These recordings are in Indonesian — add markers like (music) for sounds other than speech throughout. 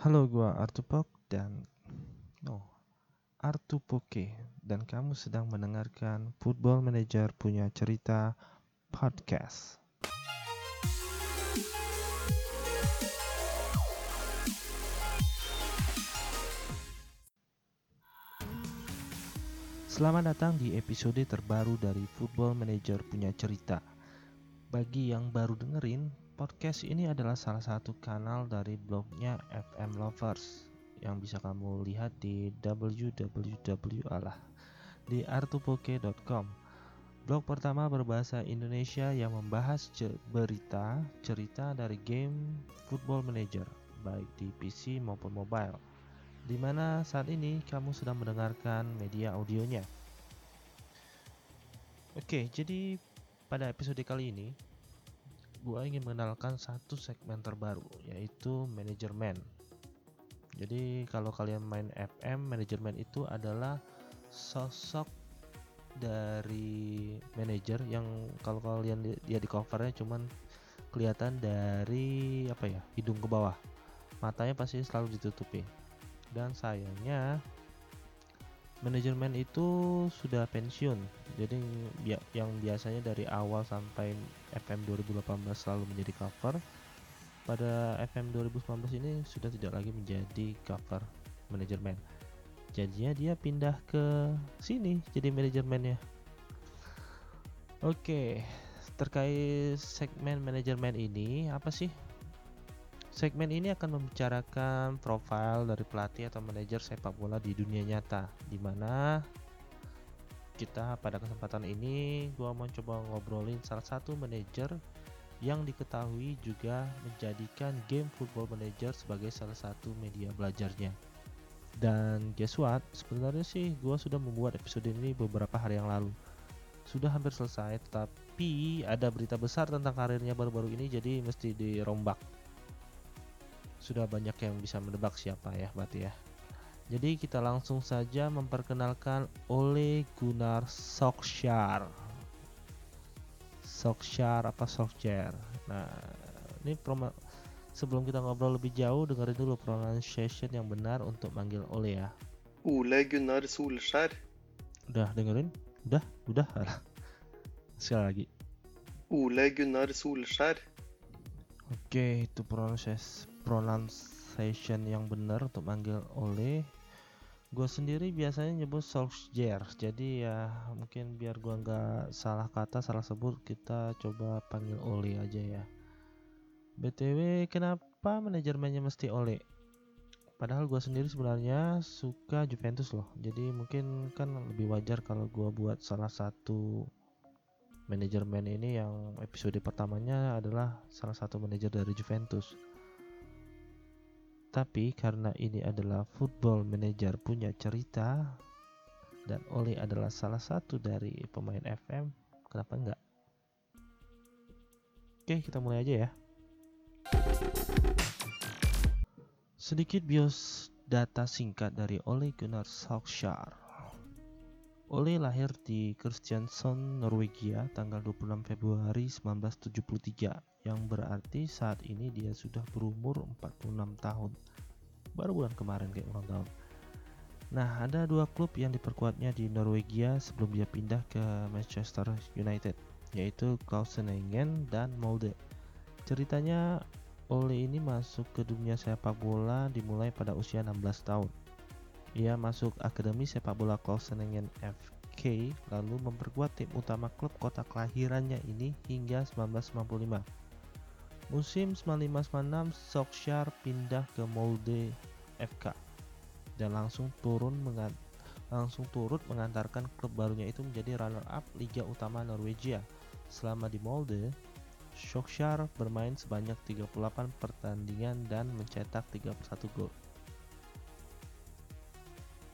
Halo, gua Artupok dan oh, Artupoke dan kamu sedang mendengarkan Football Manager punya cerita podcast. Selamat datang di episode terbaru dari Football Manager punya cerita. Bagi yang baru dengerin, podcast ini adalah salah satu kanal dari blognya FM Lovers yang bisa kamu lihat di www di artupoke.com. Blog pertama berbahasa Indonesia yang membahas berita cerita dari game Football Manager baik di PC maupun mobile. Di mana saat ini kamu sedang mendengarkan media audionya. Oke, jadi pada episode kali ini gua ingin mengenalkan satu segmen terbaru yaitu manajemen. Jadi kalau kalian main FM, manajemen itu adalah sosok dari manajer yang kalau kalian li- dia di covernya cuman kelihatan dari apa ya hidung ke bawah, matanya pasti selalu ditutupi. Dan sayangnya manajemen itu sudah pensiun. Jadi bia- yang biasanya dari awal sampai FM 2018 selalu menjadi cover pada FM 2019 ini sudah tidak lagi menjadi cover manajemen jadinya dia pindah ke sini jadi manajemennya oke terkait segmen manajemen ini apa sih segmen ini akan membicarakan profil dari pelatih atau manajer sepak bola di dunia nyata di mana kita pada kesempatan ini gua mau coba ngobrolin salah satu manajer yang diketahui juga menjadikan game Football Manager sebagai salah satu media belajarnya. Dan guess what? Sebenarnya sih gua sudah membuat episode ini beberapa hari yang lalu. Sudah hampir selesai, tapi ada berita besar tentang karirnya baru-baru ini jadi mesti dirombak. Sudah banyak yang bisa menebak siapa ya, berarti ya. Jadi kita langsung saja memperkenalkan Ole Gunnar Solskjaer. Solskjaer apa Solskjaer. Nah, ini proma- sebelum kita ngobrol lebih jauh dengerin dulu pronunciation yang benar untuk manggil Ole ya. Ole Gunnar Solskjær. Udah dengerin? Udah, udah. (laughs) Sekali lagi. Ole Gunnar Solskjær. Oke, itu pronunciation pronunciation yang benar untuk manggil Ole. Gue sendiri biasanya nyebut Solskjaer, jadi ya mungkin biar gua nggak salah kata, salah sebut, kita coba panggil Ole aja ya. BTW, kenapa manajemennya mesti Ole? Padahal gue sendiri sebenarnya suka Juventus loh, jadi mungkin kan lebih wajar kalau gua buat salah satu manajemen ini yang episode pertamanya adalah salah satu manajer dari Juventus. Tapi karena ini adalah football manager punya cerita dan Oli adalah salah satu dari pemain FM, kenapa enggak? Oke, kita mulai aja ya. Sedikit bios data singkat dari Ole Gunnar Solskjaer. Ole lahir di Kristiansand, Norwegia tanggal 26 Februari 1973 yang berarti saat ini dia sudah berumur 46 tahun. Baru bulan kemarin kayak ulang tahun. Nah, ada dua klub yang diperkuatnya di Norwegia sebelum dia pindah ke Manchester United, yaitu Klausenengen dan Molde. Ceritanya Ole ini masuk ke dunia sepak bola dimulai pada usia 16 tahun. Ia masuk Akademi Sepak Bola Klausenengen FK lalu memperkuat tim utama klub kota kelahirannya ini hingga 1995. Musim 95-96 Solskjaer pindah ke Molde FK dan langsung turun mengan langsung turut mengantarkan klub barunya itu menjadi runner up Liga Utama Norwegia. Selama di Molde, Solskjaer bermain sebanyak 38 pertandingan dan mencetak 31 gol.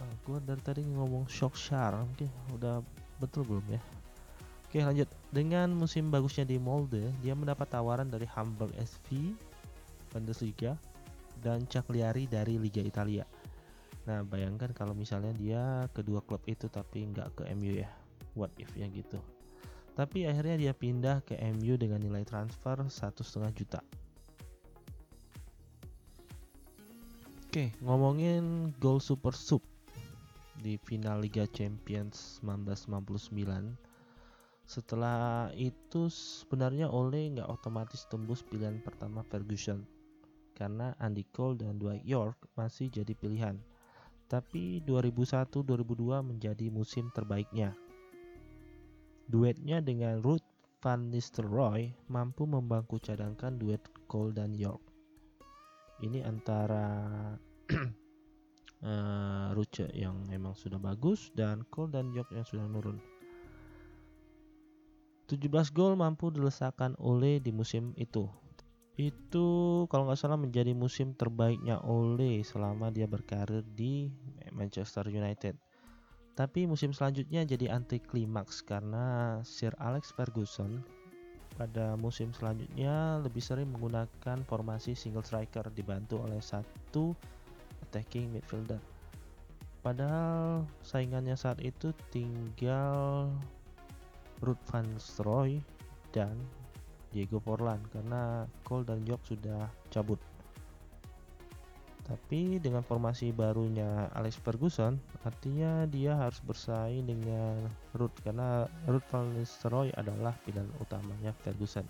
Ah, gua dari tadi ngomong Solskjaer, mungkin udah betul belum ya? Oke lanjut. Dengan musim bagusnya di Molde Dia mendapat tawaran dari Hamburg SV Bundesliga Dan Cagliari dari Liga Italia. Nah bayangkan kalau misalnya dia kedua klub itu tapi nggak ke MU ya. What if ya gitu. Tapi akhirnya dia pindah ke MU dengan nilai transfer satu setengah juta. Oke, ngomongin gol Super Sub di final Liga Champions 1999. Setelah itu sebenarnya Ole nggak otomatis tembus pilihan pertama Ferguson karena Andy Cole dan Dwight York masih jadi pilihan. Tapi 2001-2002 menjadi musim terbaiknya. Duetnya dengan Ruth Van Nistelrooy mampu membangku cadangkan duet Cole dan York. Ini antara (clears throat) uh, Ruce yang memang sudah bagus dan Cole dan York yang sudah menurun. 17 gol mampu dilesakan Ole di musim itu. Itu kalau nggak salah menjadi musim terbaiknya Ole selama dia berkarir di Manchester United. Tapi musim selanjutnya jadi anti klimaks karena Sir Alex Ferguson pada musim selanjutnya lebih sering menggunakan formasi single striker dibantu oleh satu attacking midfielder. Padahal saingannya saat itu tinggal Ruud van Nistelrooy dan Diego Forlan karena Cole dan York sudah cabut. Tapi dengan formasi barunya Alex Ferguson, artinya dia harus bersaing dengan Ruud karena Ruud van Nistelrooy adalah pilihan utamanya Ferguson.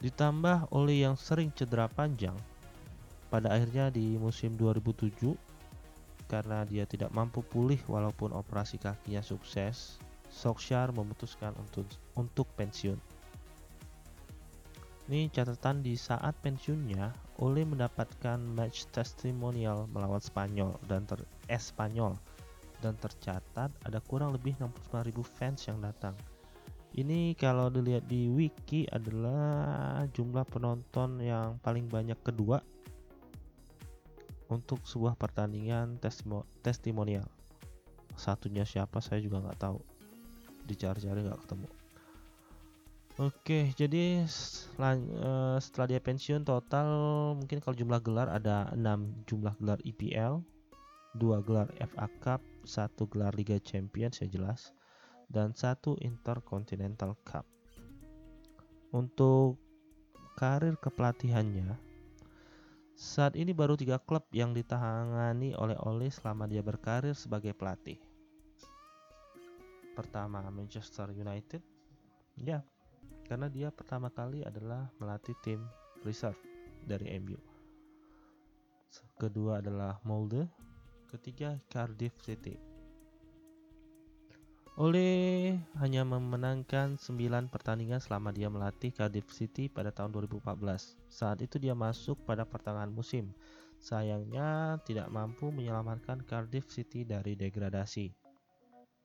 Ditambah oleh yang sering cedera panjang, pada akhirnya di musim 2007 karena dia tidak mampu pulih walaupun operasi kakinya sukses, Solskjaer memutuskan untuk untuk pensiun. Ini catatan di saat pensiunnya, Ole mendapatkan match testimonial melawan Spanyol dan ter Espanyol dan tercatat ada kurang lebih 65.000 fans yang datang. Ini kalau dilihat di wiki adalah jumlah penonton yang paling banyak kedua untuk sebuah pertandingan testimo testimonial. Satunya siapa saya juga nggak tahu. Dicari-cari nggak ketemu. Oke, jadi setelah, uh, setelah dia pensiun total mungkin kalau jumlah gelar ada 6 jumlah gelar IPL, 2 gelar FA Cup, 1 gelar Liga Champions ya jelas, dan 1 Intercontinental Cup. Untuk karir kepelatihannya, saat ini baru tiga klub yang ditangani oleh Ole selama dia berkarir sebagai pelatih. Pertama Manchester United, ya, karena dia pertama kali adalah melatih tim reserve dari MU. Kedua adalah Molde, ketiga Cardiff City. Ole hanya memenangkan 9 pertandingan selama dia melatih Cardiff City pada tahun 2014. Saat itu dia masuk pada pertengahan musim. Sayangnya tidak mampu menyelamatkan Cardiff City dari degradasi.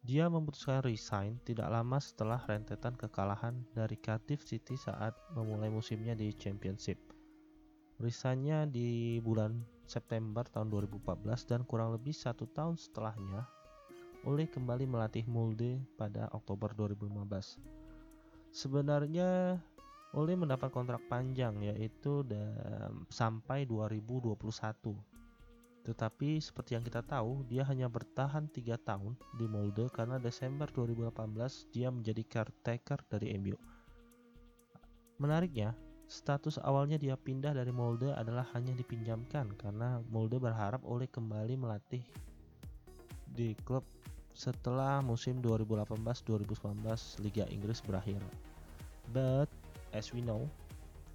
Dia memutuskan resign tidak lama setelah rentetan kekalahan dari Cardiff City saat memulai musimnya di Championship. Resignnya di bulan September tahun 2014 dan kurang lebih satu tahun setelahnya Ole kembali melatih Molde pada Oktober 2015. Sebenarnya Ole mendapat kontrak panjang yaitu sampai 2021. Tetapi seperti yang kita tahu, dia hanya bertahan 3 tahun di Molde karena Desember 2018 dia menjadi caretaker dari MU. Menariknya, status awalnya dia pindah dari Molde adalah hanya dipinjamkan karena Molde berharap Ole kembali melatih di klub setelah musim 2018-2019 Liga Inggris berakhir. But as we know,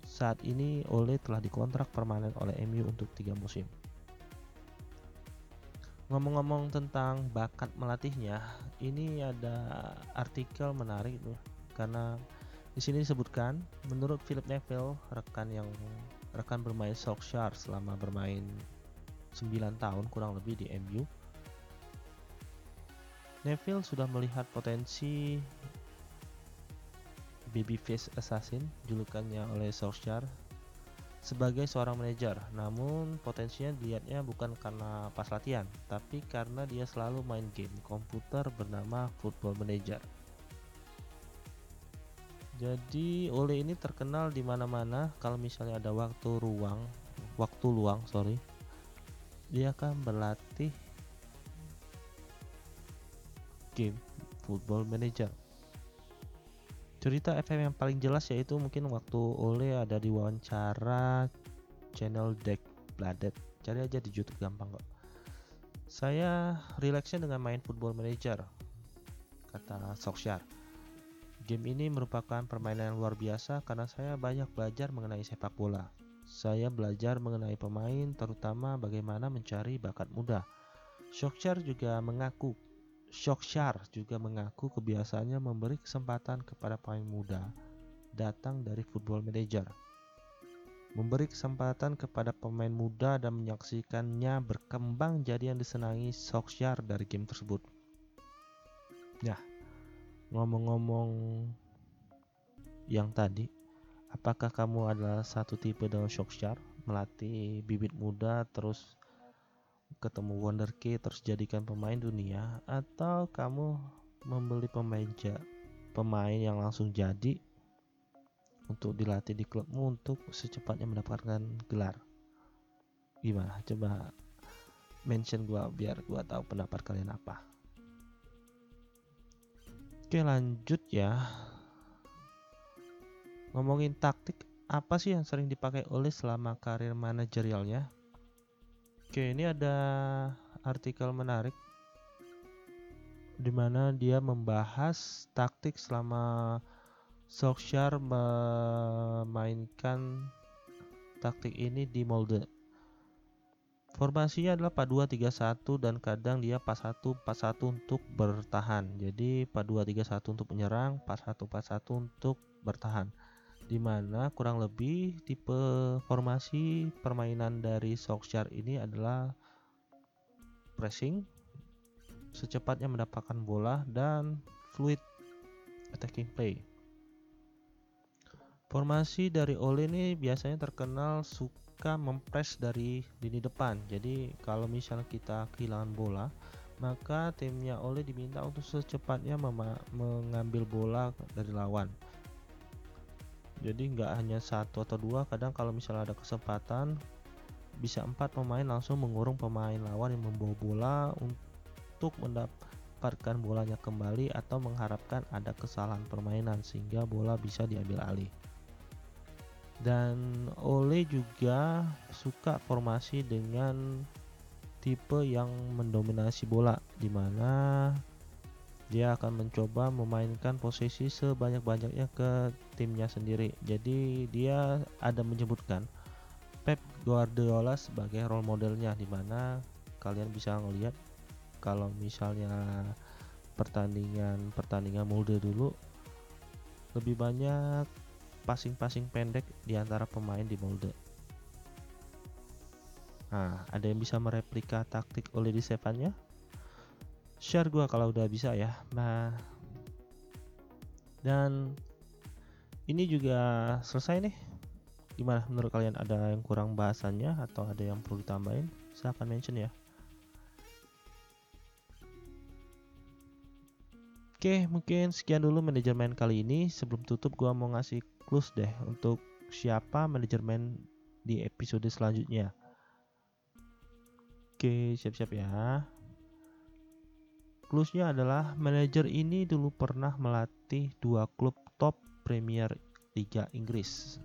saat ini Ole telah dikontrak permanen oleh MU untuk tiga musim. Ngomong-ngomong tentang bakat melatihnya, ini ada artikel menarik tuh karena di sini disebutkan menurut Philip Neville rekan yang rekan bermain Solskjaer selama bermain 9 tahun kurang lebih di MU Neville sudah melihat potensi Babyface Assassin, julukannya oleh Solskjaer, sebagai seorang manajer. Namun potensinya dilihatnya bukan karena pas latihan, tapi karena dia selalu main game komputer bernama Football Manager. Jadi Ole ini terkenal di mana-mana kalau misalnya ada waktu ruang, waktu luang, sorry, dia akan berlatih game Football Manager. Cerita FM yang paling jelas yaitu mungkin waktu Ole ada di wawancara channel Deck Bladet. Cari aja di YouTube gampang kok. Saya rileksnya dengan main Football Manager, kata Solskjaer. Game ini merupakan permainan yang luar biasa karena saya banyak belajar mengenai sepak bola. Saya belajar mengenai pemain, terutama bagaimana mencari bakat muda. Solskjaer juga mengaku Solskjaer juga mengaku kebiasaannya memberi kesempatan kepada pemain muda datang dari Football Manager. Memberi kesempatan kepada pemain muda dan menyaksikannya berkembang jadi yang disenangi Solskjaer dari game tersebut. Nah, ngomong-ngomong yang tadi, apakah kamu adalah satu tipe dengan Solskjaer melatih bibit muda terus ketemu wonderkid terus jadikan pemain dunia atau kamu membeli pemain ja, pemain yang langsung jadi untuk dilatih di klubmu untuk secepatnya mendapatkan gelar? Gimana? Coba mention gua biar gua tahu pendapat kalian apa. Oke lanjut ya. Ngomongin taktik apa sih yang sering dipakai oleh selama karir manajerialnya Oke, ini ada artikel menarik di mana dia membahas taktik selama Solskjaer memainkan taktik ini di Molde. Formasinya adalah 4-2-3-1 dan kadang dia 4-1-4-1 untuk bertahan. Jadi 4-2-3-1 untuk menyerang, 4-1-4-1 untuk bertahan di mana kurang lebih tipe formasi permainan dari Solskjaer ini adalah pressing, secepatnya mendapatkan bola dan fluid attacking play. Formasi dari Ole ini biasanya terkenal suka mempres dari lini depan. Jadi kalau misalnya kita kehilangan bola, maka timnya Ole diminta untuk secepatnya mengambil bola dari lawan jadi nggak hanya satu atau dua kadang kalau misalnya ada kesempatan bisa empat pemain langsung mengurung pemain lawan yang membawa bola untuk mendapatkan bolanya kembali atau mengharapkan ada kesalahan permainan sehingga bola bisa diambil alih. Dan Ole juga suka formasi dengan tipe yang mendominasi bola di mana dia akan mencoba memainkan posisi sebanyak-banyaknya ke timnya sendiri. Jadi dia ada menyebutkan Pep Guardiola sebagai role modelnya di mana kalian bisa ngelihat kalau misalnya pertandingan pertandingan Molde dulu lebih banyak passing-passing pendek di antara pemain di Molde. Nah, ada yang bisa mereplika taktik oleh di Sepannya? Share gue kalau udah bisa ya nah dan ini juga selesai nih gimana menurut kalian ada yang kurang bahasannya atau ada yang perlu ditambahin silahkan mention ya Oke, mungkin sekian dulu manajemen kali ini. Sebelum tutup, gua mau ngasih clues deh untuk siapa manajemen di episode selanjutnya. Oke, siap-siap ya. Cluesnya adalah manajer ini dulu pernah melatih dua klub top Premier Liga Inggris.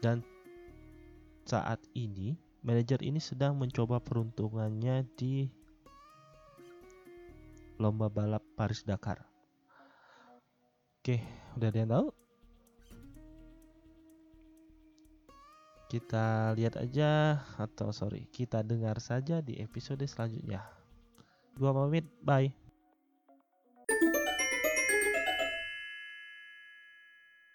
Dan saat ini manajer ini sedang mencoba peruntungannya di lomba balap Paris Dakar. Oke, udah ada yang tahu? Kita lihat aja atau sorry, kita dengar saja di episode selanjutnya. Gua pamit, bye.